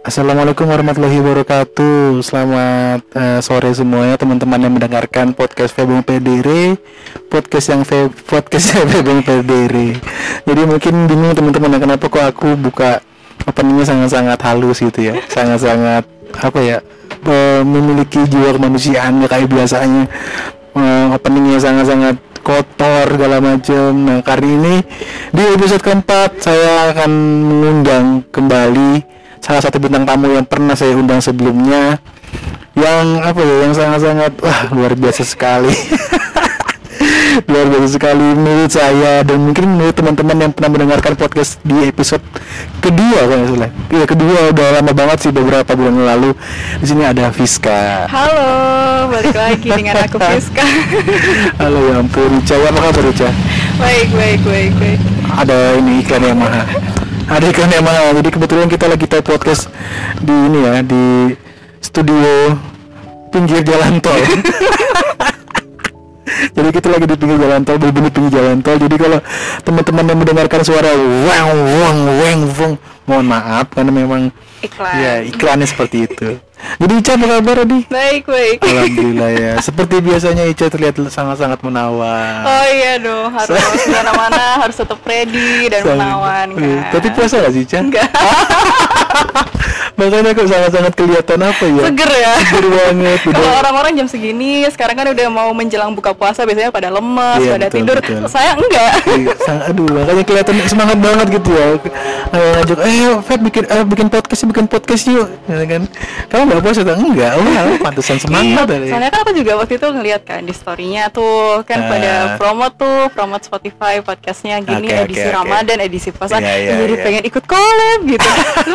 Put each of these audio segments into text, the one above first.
Assalamualaikum warahmatullahi wabarakatuh. Selamat uh, sore semuanya teman-teman yang mendengarkan podcast Febung PDR, podcast yang Fe podcast Febung PDR. Jadi mungkin bingung teman-teman kenapa kok aku buka openingnya sangat-sangat halus gitu ya, sangat-sangat apa ya uh, memiliki jiwa kemanusiaan ya kayak biasanya uh, openingnya sangat-sangat kotor segala macam. Nah kali ini di episode keempat saya akan mengundang kembali salah satu bintang tamu yang pernah saya undang sebelumnya yang apa ya yang sangat-sangat wah luar biasa sekali. Luar biasa sekali menurut saya dan mungkin menurut teman-teman yang pernah mendengarkan podcast di episode kedua kan ya kedua udah lama banget sih beberapa bulan lalu. Di sini ada Fiska. Halo balik lagi dengan aku Fiska. Halo ya ampun Ica ya apa kabar Ica baik baik baik baik. Ada ini iklan yang mahal ada iklan yang mahal. Jadi kebetulan kita lagi take podcast di ini ya di studio pinggir jalan tol. Jadi kita lagi di pinggir jalan tol benar-benar pinggir jalan tol. Jadi kalau teman-teman yang mendengarkan suara wang wang wang wang mohon maaf karena memang iklan. Ya iklannya seperti itu jadi Ica apa kabar Adi? Baik baik. Alhamdulillah ya. Seperti biasanya Ica terlihat sangat-sangat menawan. Oh iya dong harus mana-mana harus tetap ready dan menawan kan. Tapi puasa gak sih Ica? Enggak. Makanya kok sangat-sangat kelihatan apa ya? Seger ya. Seger banget. Kalau orang-orang jam segini sekarang kan udah mau menjelang buka puasa biasanya pada lemes, iya, pada betul, tidur. Betul. Saya enggak. Iya, sang, aduh, makanya kelihatan semangat banget gitu ya. Ayo ngajak, eh Feb bikin eh, bikin podcast, bikin podcast yuk, ya kan? Kamu nggak puasa atau enggak? Oh, ya, pantesan semangat iya, Soalnya kan aku juga waktu itu ngeliat kan di storynya tuh kan uh, pada promo tuh, promote Spotify podcastnya gini okay, edisi okay, Ramadan, okay. edisi puasa. Yeah, yeah, jadi yeah. pengen ikut collab gitu.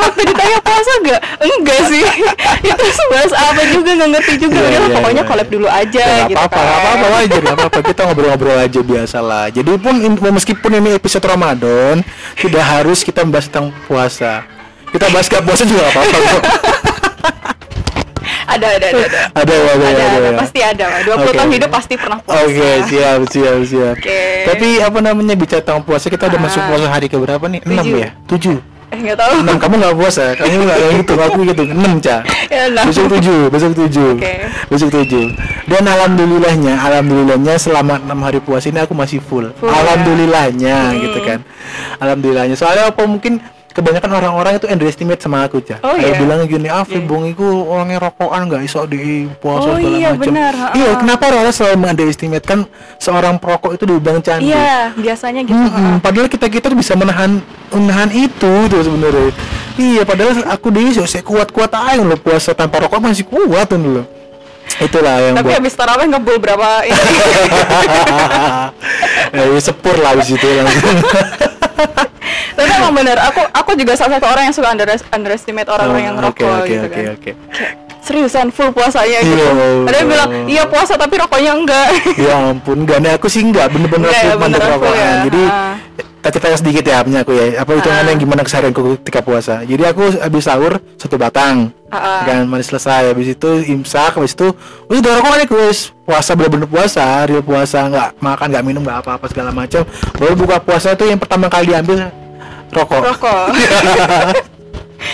Waktu ditanya puasa enggak? Enggak sih. itu sebahas apa juga nggak ngerti juga. Yeah, yeah, pokoknya yeah. collab dulu aja ya, gitu apa-apa, kan. apa-apa aja, apa-apa. Kita ngobrol-ngobrol aja biasa lah. Jadi pun meskipun ini episode Ramadan, tidak harus kita membahas tentang puasa. Kita bahas gak puasa juga apa-apa kok. ada ada ada ada ada ada, ada, ada, ada, pasti ada lah 20 okay. tahun hidup pasti pernah puasa oke okay, siap siap siap okay. tapi apa namanya bicara tentang puasa kita udah ah. masuk puasa hari ke berapa nih enam ya tujuh Eh nggak tahu. Enam kamu nggak puasa, kamu nggak kayak gitu, aku gitu. Enam cah. Ya, besok tujuh, besok tujuh, okay. besok tujuh. Dan alhamdulillahnya, alhamdulillahnya selama enam hari puasa ini aku masih full. full alhamdulillahnya ya? gitu kan. Alhamdulillahnya. Soalnya apa mungkin kebanyakan orang-orang itu underestimate sama aku cah. Oh, Kayak iya? bilang gini, ah Iya. Bung itu orangnya rokokan nggak iso di puasa Oh, segala iya, macam. benar. Iya, kenapa orang selalu mengunderestimate kan seorang perokok itu dibilang cantik. Iya, biasanya gitu. Mm-mm, padahal kita kita bisa menahan menahan itu tuh sebenarnya. Iya, padahal aku deh saya kuat-kuat aja loh puasa tanpa rokok masih kuat tuh loh. Itulah yang Tapi buat habis taraweh ngebul berapa ini. ya, sepur lah di situ langsung. Tapi emang bener, aku aku juga salah satu orang yang suka under, underestimate orang-orang yang Oh, Oke, rokok oke, gitu oke, kan. oke. Kayak, seriusan full puasanya gitu. Iya, Ada yang bilang, iya puasa tapi rokoknya enggak. Ya ampun, enggak nih aku sih enggak bener-bener Enggak aku ya, mandek rokokan. ya. Jadi Ah. cerita sedikit ya punya aku ya. Apa hitungannya Ah. gimana keseharianku ketika puasa. Jadi aku habis sahur satu batang. Ah, ah. Kan mandi selesai habis itu imsak habis itu udah rokok nih guys puasa bener-bener puasa real puasa nggak makan nggak minum nggak apa-apa segala macam baru buka puasa itu yang pertama kali diambil rokok Rokok.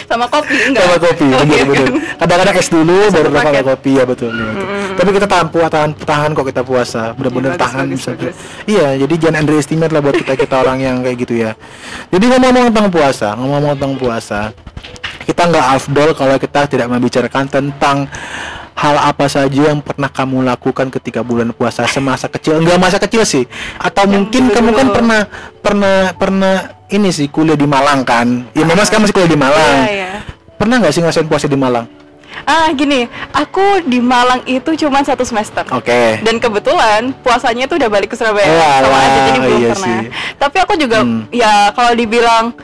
Sama kopi enggak? sama kopi bener kan? kadang-kadang es dulu baru rokok sama kopi ya betul, ya, betul. tapi kita tahan tahan tahan kok kita puasa bener-bener Iya, bagus, tahan bagus, bisa bagus. iya jadi jangan underestimate lah buat kita kita orang yang kayak gitu ya jadi ngomong-ngomong tentang puasa ngomong-ngomong tentang puasa kita nggak afdol kalau kita tidak membicarakan tentang hal apa saja yang pernah kamu lakukan ketika bulan puasa semasa kecil enggak masa kecil sih atau Yang mungkin kamu kan pernah pernah pernah ini sih kuliah di Malang kan ya memang sekarang masih kuliah di Malang Iya, iya. pernah nggak sih ngerasain puasa di Malang Ah, gini, aku di Malang itu cuma satu semester. oke Dan kebetulan puasanya itu udah balik ke Surabaya Walah, sama aja jadi belum iya pernah. sih. Tapi aku juga Hmm. ya kalau dibilang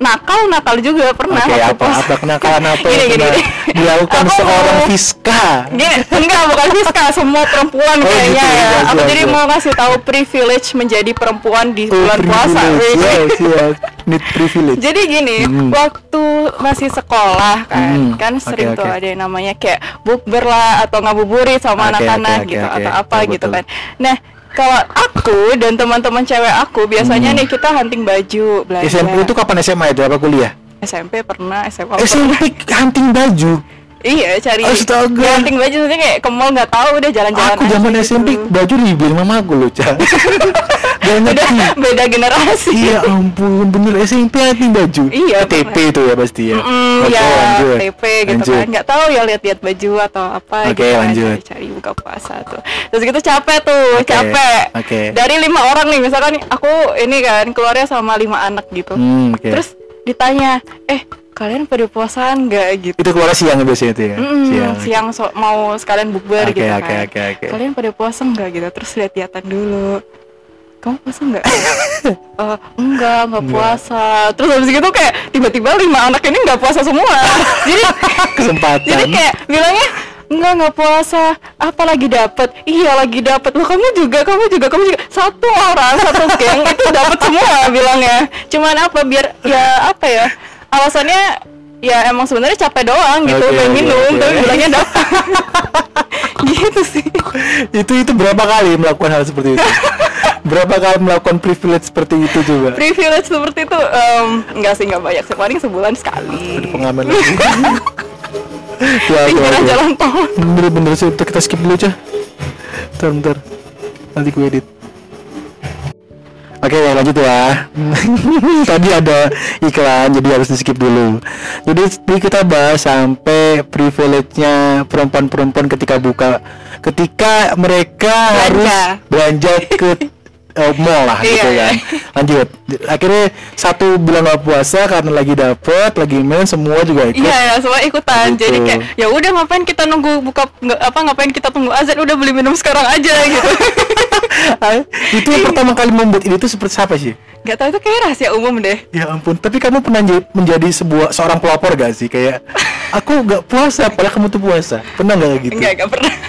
nakal nakal juga pernah waktu apa puasa. apa kenakalan apa Gini, yang gini, gini. dilakukan Aku seorang mau- Fiska? Gini, enggak bukan Fiska, semua perempuan Oh, kayaknya gitu, ya. iya, Aku siap, jadi mau ngasih tahu privilege menjadi perempuan di Oh, bulan puasa. privilege. Need. Jadi gini, Hmm. waktu masih sekolah kan, Hmm, kan sering tuh oke. ada yang namanya kayak bukber lah atau ngabuburit sama anak-anak oke, oke, gitu oke. atau apa Betul, gitu betul. kan. Nah, kalau aku dan teman-teman cewek aku biasanya Hmm. nih kita hunting baju belanja. SMP itu kapan SMA itu apa kuliah? SMP pernah SMA SMP pernah. hunting baju Iya cari Astaga. ganting baju maksudnya kayak ke mall nggak tahu udah jalan-jalan aku zaman gitu. SMP baju dibeli mamaku loh cah Gak beda ngerti beda generasi Iya ampun bener SMP hunting baju Iya, TP itu ya pasti ya Mm, Oke ya lanjut TP gitu Lanjut. kan nggak tahu ya lihat-lihat baju atau apa Oke, gitu kan lanjut. cari buka puasa tuh terus gitu capek tuh Oke, capek oke. dari lima orang nih misalkan aku ini kan keluarnya sama lima anak gitu Hmm, oke. terus ditanya eh kalian pada puasaan nggak gitu Itu keluar siang biasanya itu ya Mm, siang, so- mau sekalian bukber Oke, gitu oke, kan. oke, oke. Kalian pada puasa nggak gitu? Terus lihat-lihatan dulu. Kamu puasa nggak? Eh, enggak, nggak puasa. Terus habis gitu kayak tiba-tiba lima anak ini nggak puasa semua. jadi Kesempatan. Jadi kayak bilangnya enggak nggak puasa. Apa lagi dapat iya lagi dapat lo kamu juga kamu juga kamu juga. Satu orang satu geng itu dapat semua bilangnya. Cuman apa biar ya apa ya alasannya ya emang sebenarnya capek doang gitu Oke, pengen minum oke. tapi bilangnya dapat gitu sih. Itu itu berapa kali melakukan hal seperti itu berapa kali melakukan privilege seperti itu coba privilege seperti itu em, enggak sih enggak banyak sih. Paling sebulan sekali. Pengamen lagi. Ya, pinggiran jalan tol. Bener-bener sih kita skip dulu cah bentar bentar. Nanti gue edit. Oke lanjut ya. Tadi ada iklan jadi harus di skip dulu. Jadi kita bahas sampai privilege-nya perempuan-perempuan ketika buka. Ketika mereka harus belanja ke eh, mall lah gitu Iya, kan Lanjut Akhirnya satu bulan gak puasa karena lagi dapet Lagi main semua juga ikut Iya ya, semua ikutan. Gitu. Jadi kayak ya udah ngapain kita nunggu buka nggak apa ngapain kita tunggu azan udah beli minum sekarang aja gitu. Itu pertama kali membuat ini tuh seperti siapa sih? Gak tahu itu kayak rahasia umum deh. Ya ampun, tapi kamu pernah jadi- menjadi sebuah seorang pelopor gak sih? Kayak aku gak puasa, padahal kamu tuh puasa. Pernah gak kayak gitu? Enggak, enggak pernah.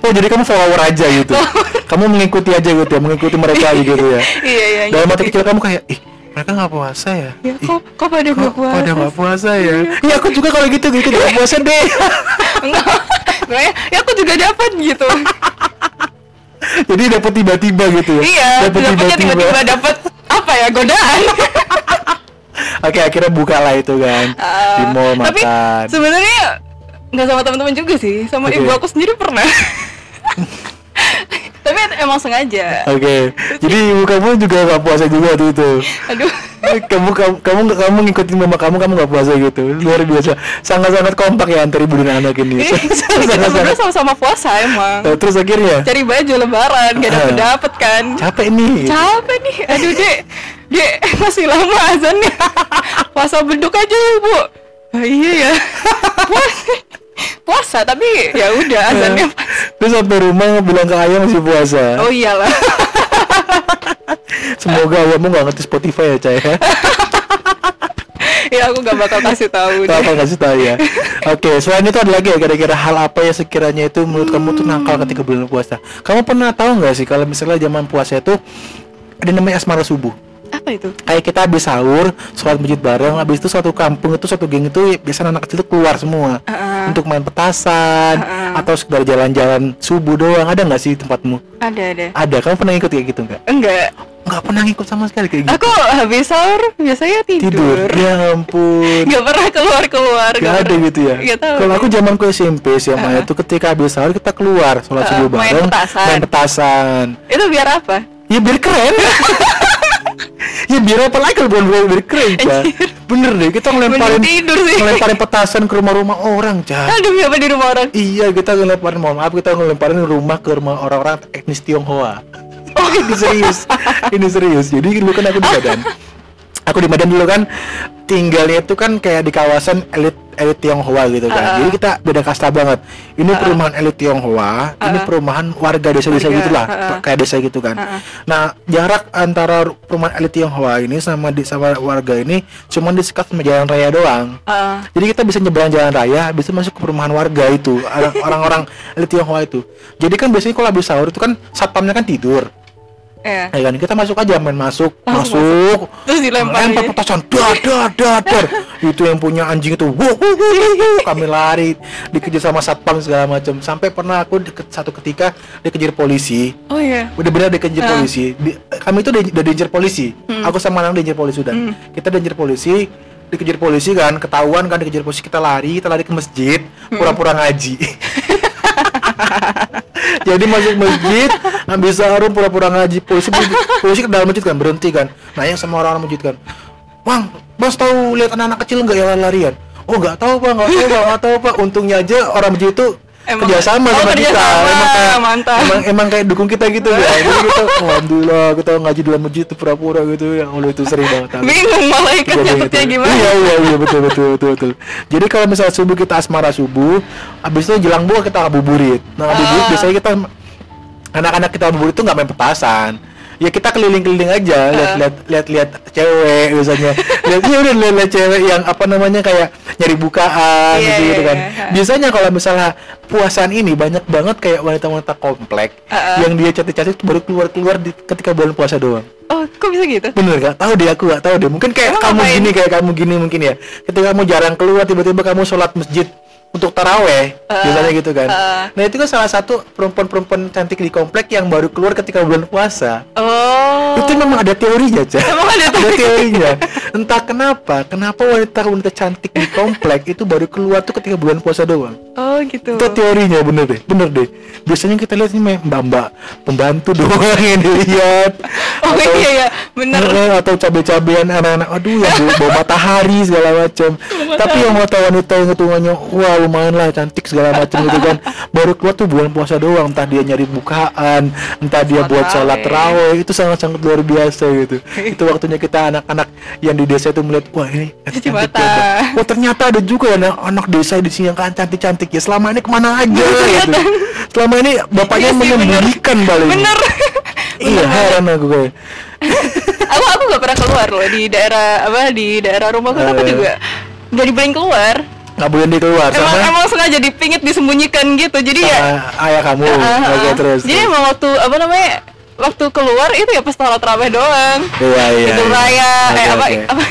Oh jadi kamu follower aja gitu. kamu mengikuti aja gitu ya, mengikuti mereka gitu ya. iya iya. Dalam iya. hati kecil kamu kayak, ih mereka gak puasa ya? Ya, Ih, kok kok pada nggak puasa? pada gak puasa ya? Iya aku juga kalau gitu gitu gak puasa deh. Enggak. Ya, aku juga dapat gitu. jadi dapat tiba-tiba gitu ya? iya, dapatnya tiba-tiba dapat apa ya godaan. Oke akhirnya buka lah itu kan di Ah, mall tapi makan. sebenarnya nggak sama teman-teman juga sih, sama Oke. ibu aku sendiri pernah. Emang sengaja. Oke, jadi ibu kamu juga gak puasa juga waktu itu. Aduh. kamu kamu kamu kamu ngikutin mama kamu kamu gak puasa gitu luar biasa sangat sangat kompak ya antar ibu dan anak ini Iya, sangat sama-sama puasa emang. terus akhirnya Cari baju lebaran gak dapet dapet kan. capek nih Capek nih, aduh dek, dek masih lama azannya. Puasa beduk aja bu. Ah, iya ya. Puasa, puasa tapi ya udah azannya. pas. Terus sampai rumah bilang ke ayah masih puasa. Oh iyalah. semoga ayahmu gak ngerti Spotify ya cah ya. Ya aku gak bakal kasih tahu deh. apa kasih tahu ya. Oke selain itu ada lagi ya kira-kira hal apa ya sekiranya itu menurut kamu tuh nakal ketika bulan puasa? Kamu pernah tahu nggak sih kalau misalnya zaman puasa itu ada namanya asmara subuh Apa itu? kayak kita habis sahur sholat masjid bareng habis itu suatu kampung itu suatu geng itu biasa anak kecil tuh keluar semua Heeh. untuk main petasan atau sekedar jalan-jalan subuh doang ada nggak sih tempatmu Ada ada. ada kamu pernah ikut kayak gitu nggak Enggak. nggak pernah ikut sama sekali kayak gitu Aku habis sahur biasanya tidur. tidur ya ampun Gak pernah keluar keluar. Gak ada gitu ya. Gak. Kalau aku zaman ke SMP SMA itu ketika habis sahur kita keluar sholat Heeh, subuh main bareng, petasan. main petasan. Itu biar apa? Ya biar keren. ya biar apa lagi kalau bukan biar keren, Cah. Bener deh, kita ngelemparin ngelemparin petasan ke rumah-rumah orang, Cah. Aduh, apa di rumah orang? Iya, kita ngelemparin, mohon maaf, kita ngelemparin rumah ke rumah orang-orang etnis Tionghoa. Oh, ini serius. ini serius. Jadi dulu kan aku di Medan. Aku di Medan dulu kan tinggalnya itu kan kayak di kawasan elit elit Tionghoa gitu kan. Uh-uh. Jadi kita beda kasta banget. Ini perumahan elit Tionghoa, ini perumahan warga desa-desa Warga, gitulah, uh-uh. kayak desa gitu kan. Nah, jarak antara perumahan elit Tionghoa ini sama di sama warga ini cuma disekat sama jalan raya doang. Heeh. Jadi kita bisa nyebrang jalan raya, bisa masuk ke perumahan warga itu, orang- orang-orang elit Tionghoa itu. Jadi kan biasanya kalau habis sahur itu kan satpamnya kan tidur, Iya. ya kan? Kita masuk aja main masuk, Oh, masuk, Terus dilempar. lempar petasan, dar dar dar dar. itu yang punya anjing itu, wuh, wuh, wuh, wuh, wuh. kami lari, dikejar sama satpam segala macam. Sampai pernah aku deket, satu ketika dikejar polisi, Oh iya. udah benar dikejar Ah. polisi. Di- kami itu udah, udah diincar polisi. Aku sama anak diincar polisi udah. Kita diincar polisi dikejar polisi kan ketahuan kan dikejar polisi kita lari kita lari ke masjid Hmm. pura-pura ngaji jadi masuk masjid ambil sarung pura-pura ngaji. Polisi polisi ke dalam masjid kan berhenti kan. Nanya sama orang-orang masjid kan. Bang bos tahu lihat anak-anak kecil nggak yang larian? Oh nggak tahu pak nggak tahu pak nggak tahu pak. Untungnya aja orang masjid itu Emang- kerjasama oh, sama kita kerjasama, emang kayak mantap. emang emang kayak dukung kita gitu ya jadi kita alhamdulillah kita ngaji dalam masjid tuh pura-pura gitu ya Allah itu sering banget aku. bingung malaikat nyatetnya gitu. gimana Iya iya iya betul betul betul betul. Jadi kalau misalnya subuh kita asmara subuh, habis itu jelang buah kita ngabuburit. Nah ngabuburit Ah. biasanya kita anak-anak kita ngabuburit itu nggak main petasan. Ya kita keliling-keliling aja, lihat-lihat lihat-lihat cewek misalnya. lihat ya udah lihat cewek yang apa namanya kayak nyari bukaan Iya, gitu, gitu iya, kan. iya. Biasanya kalau misalnya puasaan ini banyak banget kayak wanita-wanita komplek Ah, ah. yang dia cantik-cantik baru keluar-keluar di, ketika bulan puasa doang. oh kok bisa gitu Bener gak? Tahu deh aku gak tahu deh. Mungkin kayak Emang kamu ngapain? gini kayak kamu gini mungkin ya. Ketika kamu jarang keluar tiba-tiba kamu sholat masjid untuk taraweh Uh, biasanya gitu kan. uh. Nah itu kan salah satu perempuan-perempuan cantik di komplek yang baru keluar ketika bulan puasa. oh Itu memang ada teorinya, Cah. Emang ada teorinya. Entah kenapa, kenapa wanita-wanita cantik di komplek itu baru keluar tuh ketika bulan puasa doang. Oh gitu. Itu teorinya bener deh, bener deh. Biasanya kita lihat ini mbak-mbak pembantu doang yang dilihat. oh Atau- iya ya bener. Eh, atau cabai-cabean anak-anak aduh yang bawa, matahari segala macam tapi yang mata wanita yang hitungannya wah lumayan lah cantik segala macam gitu kan. Baru keluar tuh bulan puasa doang entah dia nyari bukaan entah dia buat sholat terawih itu sangat-sangat luar biasa gitu. Itu waktunya kita anak-anak yang di desa itu melihat wah ini cantik ya. oh ternyata ada juga anak, anak desa di sini yang kan cantik-cantik ya selama ini ke mana aja gitu. Selama ini bapaknya Iya menyembunyikan paling bener iya heran aku kayak. Aku aku nggak pernah keluar loh di daerah apa di daerah rumahku tuh aku Eh. juga nggak dibolehin keluar. Nggak boleh dia keluar emang sama. emang sengaja dipingit disembunyikan gitu. Jadi ya ayah kamu oke ah. terus jadi terus. emang waktu apa namanya waktu keluar itu ya pas sholat raweh doang iya iya Idul iya. Raya, Oke, eh apa, oke. apa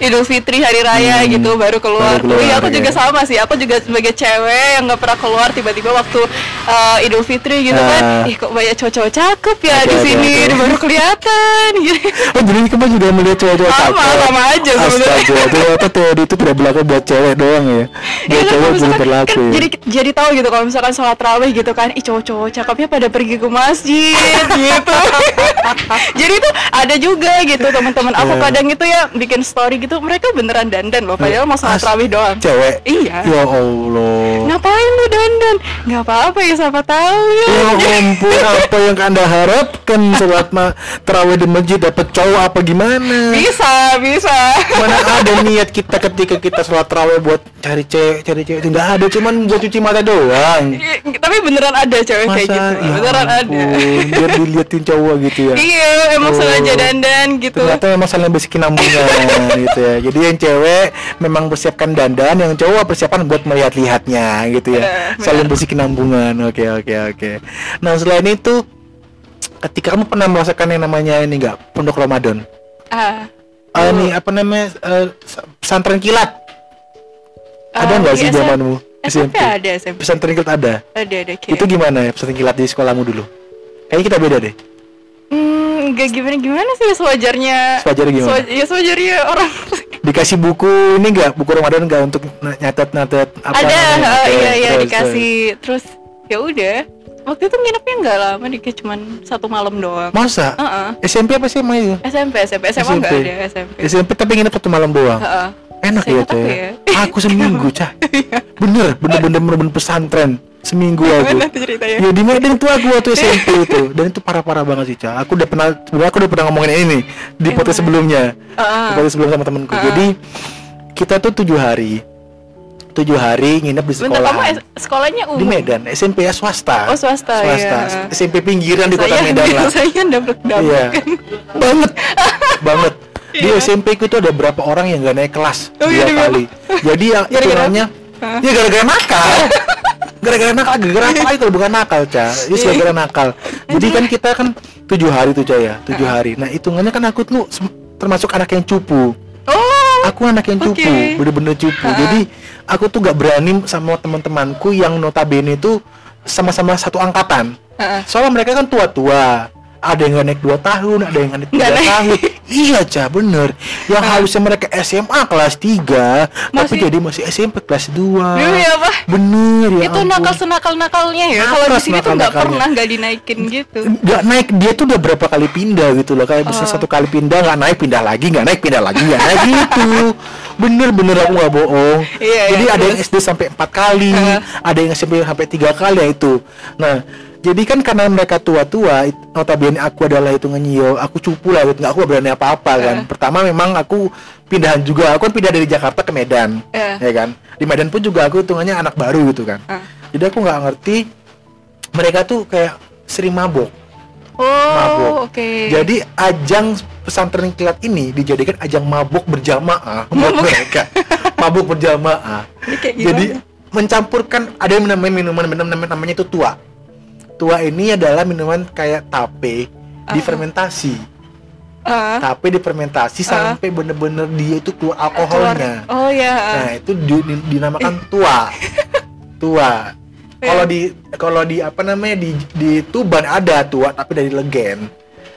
Idul Fitri hari raya Hmm, gitu baru keluar. baru keluar, Iya, aku ya. juga sama sih. Aku juga sebagai cewek yang nggak pernah keluar tiba-tiba waktu eh, Idul Fitri gitu Ah. kan. Ih, kok banyak cowok-cowok cakep ya di sini oke. baru kelihatan gitu. Oh jadi kamu juga melihat cowok-cowok Sama, cakep? sama aja sebenarnya. Ternyata teori itu tidak berlaku buat cewek doang ya Buat Iya kan, cewek kalau belum misalkan- berlaku kan ya jadi jadi tahu gitu kalau misalkan sholat raweh gitu kan, ih cowok-cowok cakepnya pada pergi ke masjid gitu. jadi itu ada juga gitu teman-teman aku Iya. kadang itu ya bikin story gitu mereka beneran dandan loh padahal mau sholat raweh doang. Cewek? Iya. Ya Allah Ngapain lu dandan? Nggak apa-apa ya siapa tahu ya. Ya ampun, apa yang anda harapkan sholat ma terawih di masjid dapat cowok apa gimana? Bisa, bisa. Mana ada niat kita ketika kita sholat terawih buat cari cewek, cari cewek itu nggak ada, cuman buat cuci mata doang. Tapi beneran ada cewek kayak Masa? gitu. Ya beneran ada. ampun, biar diliatin cowok gitu ya. Iya, emang Oh. sengaja dandan gitu. Ternyata memang saling bisikin nambungan gitu ya. Jadi yang cewek memang persiapkan dandan, yang cowok persiapan buat melihat-lihatnya gitu ya. Benar. saling bisikin nambungan. Oke oke oke. Nah selain itu, ketika kamu pernah merasakan yang namanya ini enggak pondok Ramadan? Ah. Ah, ini apa namanya eh, pesantren kilat? Ada Ah, nggak sih SM zamanmu? SMP ada SMP. Pesantren kilat ada. Ada ada. Itu gimana ya pesantren kilat di sekolahmu dulu? Kayaknya kita beda deh. Hmm, gak gimana gimana sih sewajarnya. Sewajarnya gimana? Sewa- ya sewajarnya orang. Dikasih buku ini enggak buku Ramadan enggak untuk nyatet-nyatet apa ada, namanya? Oke, iya iya terus, dikasih. Terus ya udah. Waktu itu nginepnya nggak lama, di kayak cuman satu malam doang. Masa? Heeh. SMP apa sih itu? SMP, SMP, SMA nggak ada SMP. SMP tapi nginep satu malam doang. Heeh. Enak Saya ya, Cah. ya. Aku seminggu, Cah. Bener, bener, bener, bener, bener pesantren. Seminggu aku. Ya di Medan tuh aku waktu SMP itu dan itu parah-parah banget sih, Cah. Aku udah pernah, sebenarnya aku udah pernah ngomongin ini di Yang podcast mana? sebelumnya. Heeh. Di podcast sebelum sama temenku. Ah. Jadi kita tuh tujuh hari, tujuh hari nginep di Bentar sekolah. kamu S- sekolahnya umum. di Medan, SMP ya swasta. Oh, swasta, iya. SMP pinggiran di kota Medan lah. saya dablek-dablek Iya. kan. banget. banget. Di Iya. SMP ku itu ada berapa orang yang gak naik kelas Oh, dua iya, demi kali. Jadi ya Gara-gara hitungannya ya gara-gara nakal. gara-gara nakal, gara-gara apa kalau bukan nakal, Ca? Ya Iya. gara-gara nakal. Jadi kan kita kan tujuh hari tuh, Ca ya, tujuh hari. Nah hitungannya kan aku tuh termasuk anak yang cupu. Oh. Aku anak yang cupu, Oke. bener-bener cupu. Jadi aku tuh gak berani sama teman-temanku yang notabene itu sama-sama satu angkatan. Heeh. Soalnya mereka kan tua-tua. Ada yang nggak naik 2 tahun ada yang nggak naik. 3 tahun. Iya cah bener. Yang nah. harusnya mereka SMA kelas 3 masih... tapi jadi masih SMP kelas 2 iya apa bener ya itu nakal senakal nakalnya ya kalau di sini tuh nggak pernah nggak dinaikin gitu. Nggak naik dia tuh udah berapa kali pindah gitu loh. Kayak bisa uh. satu kali pindah nggak naik pindah lagi nggak naik pindah lagi nggak naik gitu. Bener-bener aku nggak bohong. Iya, jadi iya, ada terus. yang SD sampai empat kali uh. ada yang SMP sampai tiga kali ya itu. Nah jadi kan karena mereka tua-tua notabene aku adalah itu nyio aku cupu lah gitu nggak aku berani apa-apa kan. Uh. pertama memang aku pindahan juga aku kan pindah dari Jakarta ke Medan uh. ya kan. Di Medan pun juga aku hitungannya anak baru gitu kan. Uh. jadi aku nggak ngerti mereka tuh kayak sering mabok. Oh, mabok. oke. Okay. jadi ajang pesantren kilat ini dijadikan ajang mabuk berjamaah buat mereka. Mabuk berjamaah. Jadi mencampurkan ada yang namanya minuman namanya, namanya itu tua tua ini adalah minuman kayak tape uh. difermentasi uh. tape difermentasi uh. sampai bener-bener dia itu keluar alkoholnya keluar. oh ya nah itu di, di, dinamakan tua tua kalau di kalau di apa namanya di di Tuban ada tua tapi dari Legen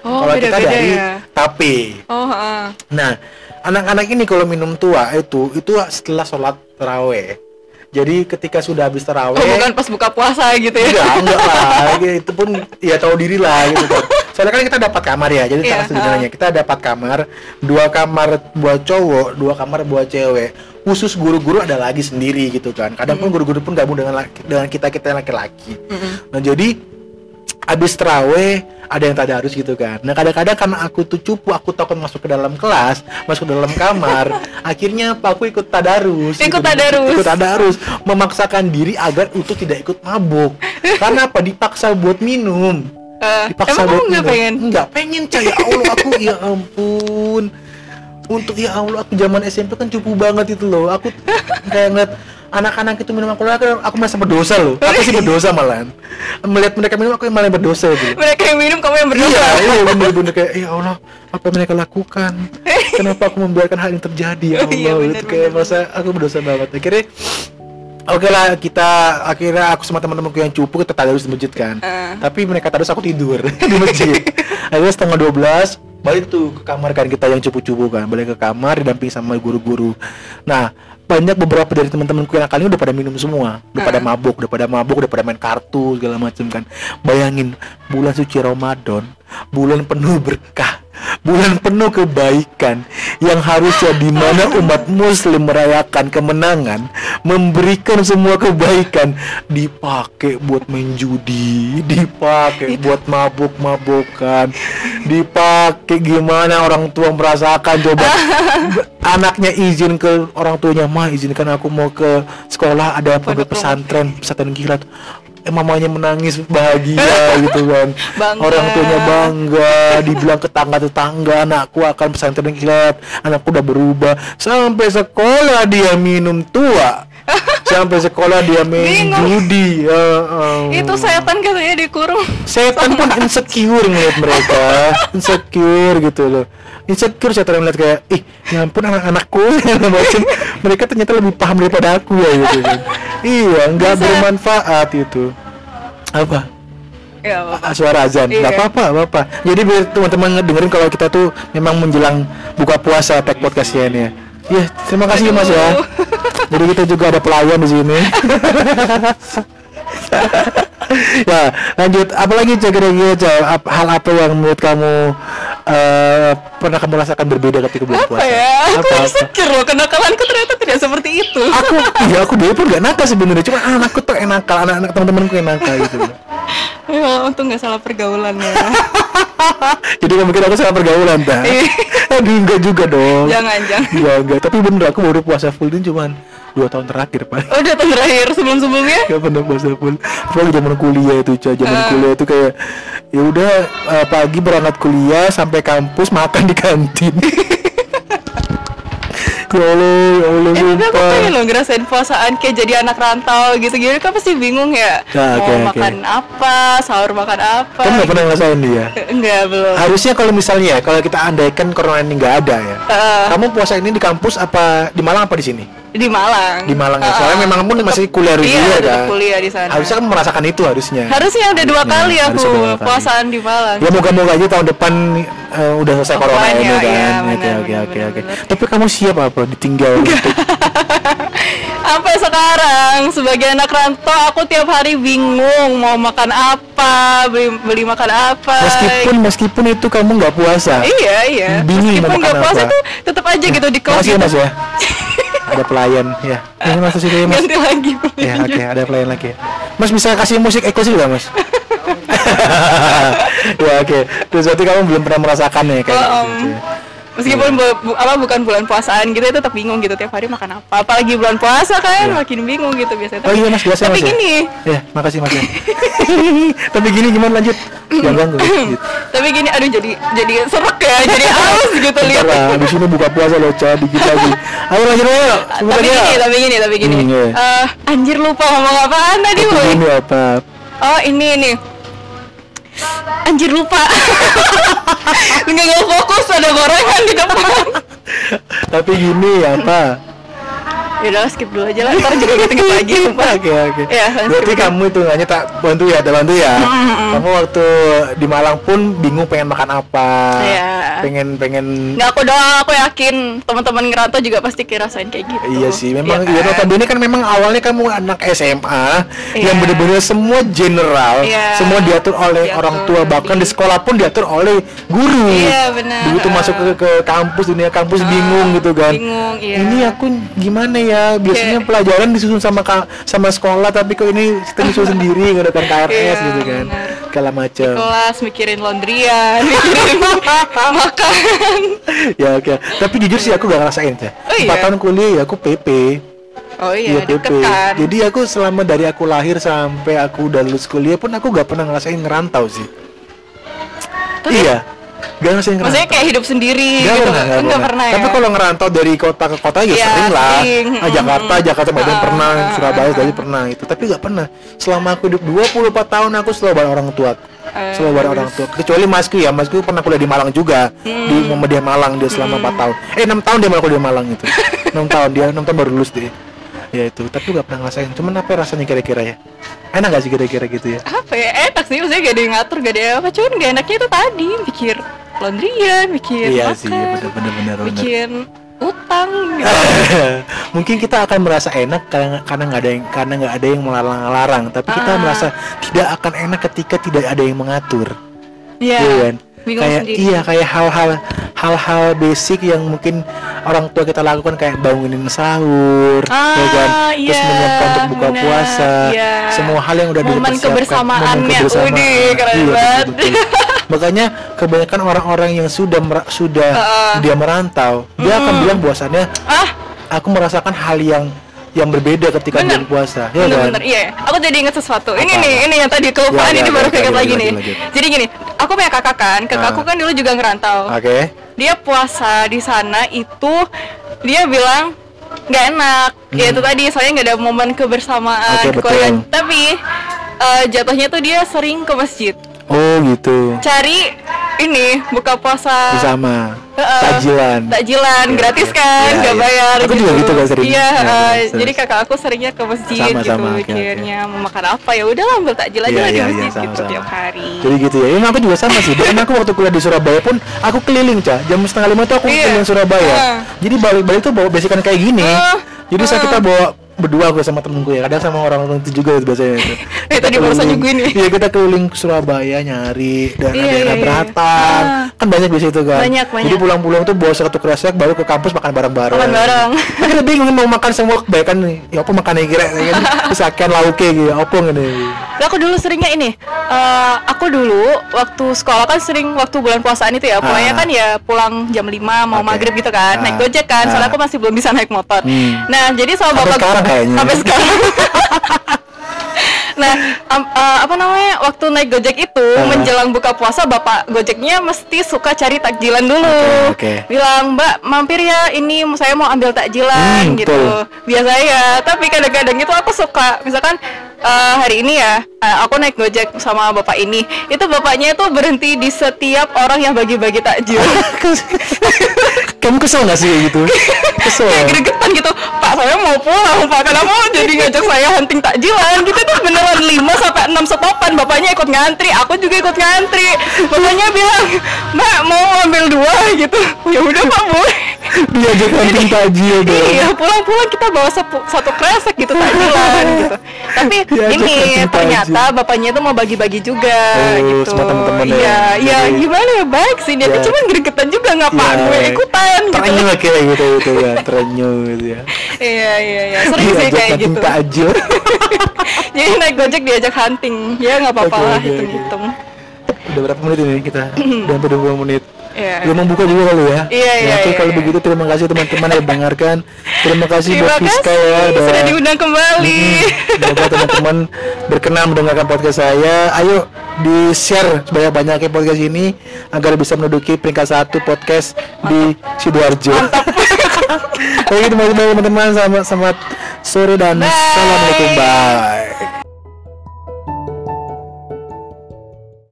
oh, kalau kita dari ya? tape oh uh. nah anak-anak ini kalau minum tua itu itu setelah sholat teraweh jadi ketika sudah habis terawih oh, bukan pas buka puasa gitu ya? Enggak enggak lah. Itu pun ya tahu diri lah gitu kan. Soalnya kan kita dapat kamar ya jadi yeah, sebenarnya kita dapat kamar dua kamar buat cowok dua kamar buat cewek. Khusus guru-guru ada lagi sendiri gitu kan. Kadang mm -hmm. pun guru-guru pun gabung dengan dengan kita kita laki-laki. Mm -hmm. nah jadi habis terawih ada yang tadarus gitu kan. Nah kadang-kadang karena aku tuh cupu, aku takut masuk ke dalam kelas, masuk ke dalam kamar. akhirnya apa? Aku ikut tadarus. Ikut gitu. tadarus. Ikut tadarus, memaksakan diri agar itu tidak ikut mabuk. karena apa? Dipaksa buat minum. Uh, Dipaksa buat minum. pengen? Enggak pengen, cah ya Allah aku ya ampun. Untuk ya Allah aku zaman SMP kan cupu banget itu loh. Aku kayak ngeliat anak-anak itu minum alkohol aku, aku merasa berdosa loh aku sih berdosa malahan melihat mereka minum aku yang malah berdosa gitu mereka yang minum kamu yang berdosa iya iya bener-bener kayak ya Allah apa yang mereka lakukan kenapa aku membiarkan hal yang terjadi ya Allah iya, bener, itu kayak bener. merasa aku berdosa banget akhirnya Oke okay lah kita akhirnya aku sama teman-temanku yang cupu kita tadarus di masjid kan. Uh. Tapi mereka tadarus aku tidur di masjid. akhirnya setengah 12 balik tuh ke kamar kan kita yang cupu-cupu kan balik ke kamar didampingi sama guru-guru. Nah banyak beberapa dari teman-temanku yang kali ini udah pada minum semua, udah pada mabuk, udah pada mabuk, udah pada main kartu segala macam kan. Bayangin bulan suci Ramadan, bulan penuh berkah, bulan penuh kebaikan yang harusnya di mana umat muslim merayakan kemenangan, memberikan semua kebaikan dipakai buat main judi, dipakai buat mabuk-mabukan, dipakai gimana orang tua merasakan. Coba anaknya izin ke orang tuanya mah izinkan aku mau ke sekolah ada pondok pesantren pesantren kilat eh, mamanya menangis bahagia gitu kan bangga. orang tuanya bangga dibilang ke tetangga tetangga anakku akan pesantren kilat anakku udah berubah sampai sekolah dia minum tua sampai sekolah dia main Bingung. judi ya, um. itu setan katanya dikurung setan pun insecure ngeliat mereka insecure gitu loh insecure saya terlihat kayak ih ya ampun anak-anakku mereka ternyata lebih paham daripada aku ya gitu kan iya nggak bermanfaat itu apa Ya, apa. suara azan iya. nggak apa-apa apa jadi biar teman-teman dengerin kalau kita tuh memang menjelang buka puasa tag podcastnya ini ya Iya, terima kasih Aduh. Mas ya. Jadi kita juga ada pelayan di sini. ya, lanjut. Apalagi kira-kira hal apa yang menurut kamu uh, pernah kamu rasakan berbeda ketika bulan puasa? Ya? Apa? Aku insecure loh, kenakalanku ternyata tidak seperti itu. Aku, ya aku dulu pun gak nakal sebenarnya, cuma anakku tuh yang nakal, anak-anak teman-temanku yang nakal gitu. Ya, untung gak salah pergaulan ya. Jadi kamu kira aku salah pergaulan, tak? Iya. Aduh, enggak juga dong. Jangan, jangan. Enggak, enggak. Tapi bener aku baru puasa full ini cuman dua tahun terakhir pak. Oh dua tahun terakhir sebelum sebelumnya gak pernah puasa full apalagi zaman kuliah itu cah zaman uh. kuliah itu kayak ya udah uh, pagi berangkat kuliah sampai kampus makan di kantin ya Allah ya Allah eh, tapi aku pengen loh ngerasain puasaan kayak jadi anak rantau gitu gitu kan pasti bingung ya. Nah, mau okay, makan okay. apa sahur makan apa kamu nggak pernah ngerasain dia. Enggak belum. Harusnya kalau misalnya ya, kalau kita andaikan corona ini nggak ada ya uh. kamu puasa ini di kampus apa di Malang apa di sini di Malang. Di Malang ya. Soalnya memang pun masih kuliah di iya, kan. kuliah di sana. Harusnya kan merasakan itu harusnya. Harusnya udah dua kali aku puasaan di Malang. Ya moga-moga aja tahun depan uh, udah selesai corona ini ya, kan. Iya, oke oke oke oke. Tapi kamu siap apa ditinggal untuk Sampai sekarang sebagai anak rantau aku tiap hari bingung mau makan apa, beli, beli makan apa. Meskipun meskipun itu kamu nggak puasa. Iya iya. Bingung meskipun nggak puasa tuh tetap aja gitu di kelas. Makasih ya, Mas ya. Ada pelayan ya. Ini masuk situ ya Mas. Ganti lagi. Ya oke okay, ada pelayan lagi. Mas bisa kasih musik eksklusif gak Mas? ya oke. Okay. Terus berarti kamu belum pernah merasakan ya kayak oh, gitu. Um, meskipun bu, bu, apa bukan bulan puasaan gitu itu tetap bingung gitu tiap hari makan apa. Apalagi bulan puasa kan yeah. makin bingung gitu biasanya. Oh iya mas biasa tapi mas, ya? gini. Ya makasih mas ya. tapi gini gimana lanjut? Jangan ganggu. Gitu. tapi gini aduh jadi jadi serak ya jadi aus gitu lihat. Di sini buka puasa loh coba dikit lagi. Ayo lanjut ayo. Tapi gini tapi gini tapi gini. Hmm, yeah. uh, anjir lupa ngomong apaan tadi boy? ini apa oh ini nih Anjir lupa. Nggak nggak fokus ada gorengan di depan Tapi gini ya Pak ya udah skip dulu aja lah ntar juga inget lagi oke oke. Ya, berarti kamu itu hanya tak bantu ya tak bantu ya? Kamu waktu di Malang pun bingung pengen makan apa? Ya. Pengen pengen nggak aku doang aku yakin teman-teman ngerantau juga pasti kirasain kayak gitu iya sih memang ya, kan? ya kan memang awalnya kamu anak SMA ya. yang bener-bener semua general ya. semua diatur oleh diatur, orang tua bahkan di sekolah pun diatur oleh guru iya benar begitu masuk ke, ke kampus dunia kampus uh, bingung gitu kan bingung iya. ini aku gimana ya ya biasanya yeah. pelajaran disusun sama sama sekolah tapi kok ini kita disusun sendiri nggak ada KRS yeah, gitu kan segala macam kelas mikirin laundryan mikirin makan ya oke okay. tapi jujur sih aku gak ngerasain ya oh, iya? tahun kuliah ya aku PP Oh iya, ya, PP. Kan? Jadi aku selama dari aku lahir sampai aku udah lulus kuliah pun aku gak pernah ngerasain ngerantau sih. Tapi, iya Gak ngerasain ngerantau. Maksudnya kayak hidup sendiri gak gitu. Pernah, gak, pernah. pernah ya. Tapi kalau ngerantau dari kota ke kota ya, ya sering lah. Sering. Nah, Jakarta, Jakarta Medan uh, pernah, uh, Surabaya uh, pernah itu. Tapi gak pernah. Selama aku hidup 24 tahun aku selalu bareng orang tua. Uh, selalu bareng orang tua. Kecuali Masku ya, Masku pernah kuliah di Malang juga. Hmm. Di Muhammadiyah Malang dia selama hmm. 4 tahun. Eh 6 tahun dia malah kuliah di Malang itu. 6 tahun dia 6 tahun baru lulus deh ya itu tapi gak pernah ngerasain. Cuman apa rasanya kira-kira ya? Enak gak sih kira-kira gitu ya? Apa ya? Enak sih maksudnya gak ada yang ngatur gak ada apa. Cuman gak enaknya itu tadi mikir laundryan mikir iya makan, sih bener bener bener. mikir utang gitu. mungkin kita akan merasa enak karena karena nggak ada yang karena nggak ada yang melarang-larang. Tapi kita ah. merasa tidak akan enak ketika tidak ada yang mengatur. Yeah. iya kan? Bingung kayak sendiri. iya kayak hal-hal hal-hal basic yang mungkin orang tua kita lakukan kayak bangunin sahur ah, ya kan iya, terus menyiapkan untuk buka bener, puasa iya. semua hal yang udah momen kebersamaannya kebersamaan. Udi, keren iya, banget betul, betul. makanya kebanyakan orang-orang yang sudah sudah uh, dia merantau mm, dia akan bilang bahwasannya ah aku merasakan hal yang yang berbeda ketika bener. bulan puasa. Ya bener, kan? bener, iya. Aku jadi ingat sesuatu. Apa? Ini nih, ini yang tadi kelupaan ya, ini ya, baru keinget lagi nih. Lagi. Jadi gini, aku punya kakak kan, kakakku ah. kan dulu juga ngerantau. Oke. Okay. Dia puasa di sana itu dia bilang nggak enak. Hmm. Ya itu tadi, soalnya nggak ada momen kebersamaan, okay, keluarga. Tapi uh, jatuhnya tuh dia sering ke masjid. Oh gitu. Cari ini buka puasa bersama uh, takjilan takjilan ya, gratis ya. kan ya, nggak ya, bayar aku gitu. juga gitu kan sering iya ya, uh, jadi kakak aku seringnya ke masjid sama, gitu sama, akhirnya okay. mau makan apa ya udah ambil takjil aja ya, di masjid ya, sama, gitu sama. tiap hari jadi gitu ya ini aku juga sama sih dan aku waktu kuliah di Surabaya pun aku keliling cah jam setengah lima tuh aku iya. keliling Surabaya uh. jadi balik-balik tuh bawa basican kayak gini uh. jadi uh. saat kita bawa berdua gue sama temenku ya kadang sama orang-orang itu juga biasanya itu eh tadi barusan juga ini iya kita keliling Surabaya nyari dan iya, daerah iya, beratan ah. kan banyak biasa itu kan banyak banyak jadi pulang-pulang tuh bawa satu kresek baru ke kampus makan bareng-bareng makan bareng kita bingung mau makan semua kebaikan nih ya apa makan yang kira kan terus akan lauknya gitu apa ini aku dulu seringnya ini uh, aku dulu waktu sekolah kan sering waktu bulan puasaan itu ya pulangnya ah. kan ya pulang jam 5 mau okay. maghrib gitu kan ah. naik gojek kan ah. soalnya aku masih belum bisa naik motor hmm. nah jadi sama bapak kayaknya. Sampai sekarang. Nah, um, uh, apa namanya? Waktu naik Gojek itu uh. menjelang buka puasa bapak Gojeknya mesti suka cari takjilan dulu. Okay, okay. Bilang, "Mbak, mampir ya ini saya mau ambil takjilan." Hmm, gitu. Biasa ya, tapi kadang-kadang itu aku suka misalkan uh, hari ini ya uh, aku naik gojek sama bapak ini itu bapaknya itu berhenti di setiap orang yang bagi-bagi takjil kamu kesel gak sih gitu Kesel. kayak gregetan gitu pak saya mau pulang pak kenapa jadi ngajak saya hunting takjilan gitu tuh beneran 5 sampai enam stopan bapaknya ikut ngantri aku juga ikut ngantri. Bapaknya bilang mbak mau ambil dua gitu. Ya udah pak boleh. Diajak hunting takjil dong iya pulang-pulang kita bawa satu kresek gitu takjilan gitu. Tapi ini ternyata bapaknya itu mau bagi-bagi juga oh, gitu. sama teman-teman ya. iya iya gimana ya baik sih. Dia ya. cuma gregetan juga nggak ya. gue ikutan gitu. Terenyuh kayak gitu gitu ya. Terenyuh gitu ya. Iya iya iya. Sering sih kayak gitu. takjil jadi naik gojek diajak hunting ya nggak apa-apa lah hitung-hitung udah berapa menit ini kita udah hampir 20 menit Yeah. Belum membuka juga kali ya. Iya, iya, Oke, iya, kalau iya. begitu terima kasih teman-teman yang mendengarkan. Terima kasih terima buat Fiska ya udah sudah diundang kembali. Semoga teman-teman berkenan mendengarkan podcast saya. Ayo di-share sebanyak-banyaknya podcast ini agar bisa menduduki peringkat satu podcast Mantap. di Sidoarjo. Oke, terima kasih teman-teman. Selamat, selamat sore dan Bye. assalamualaikum. Bye.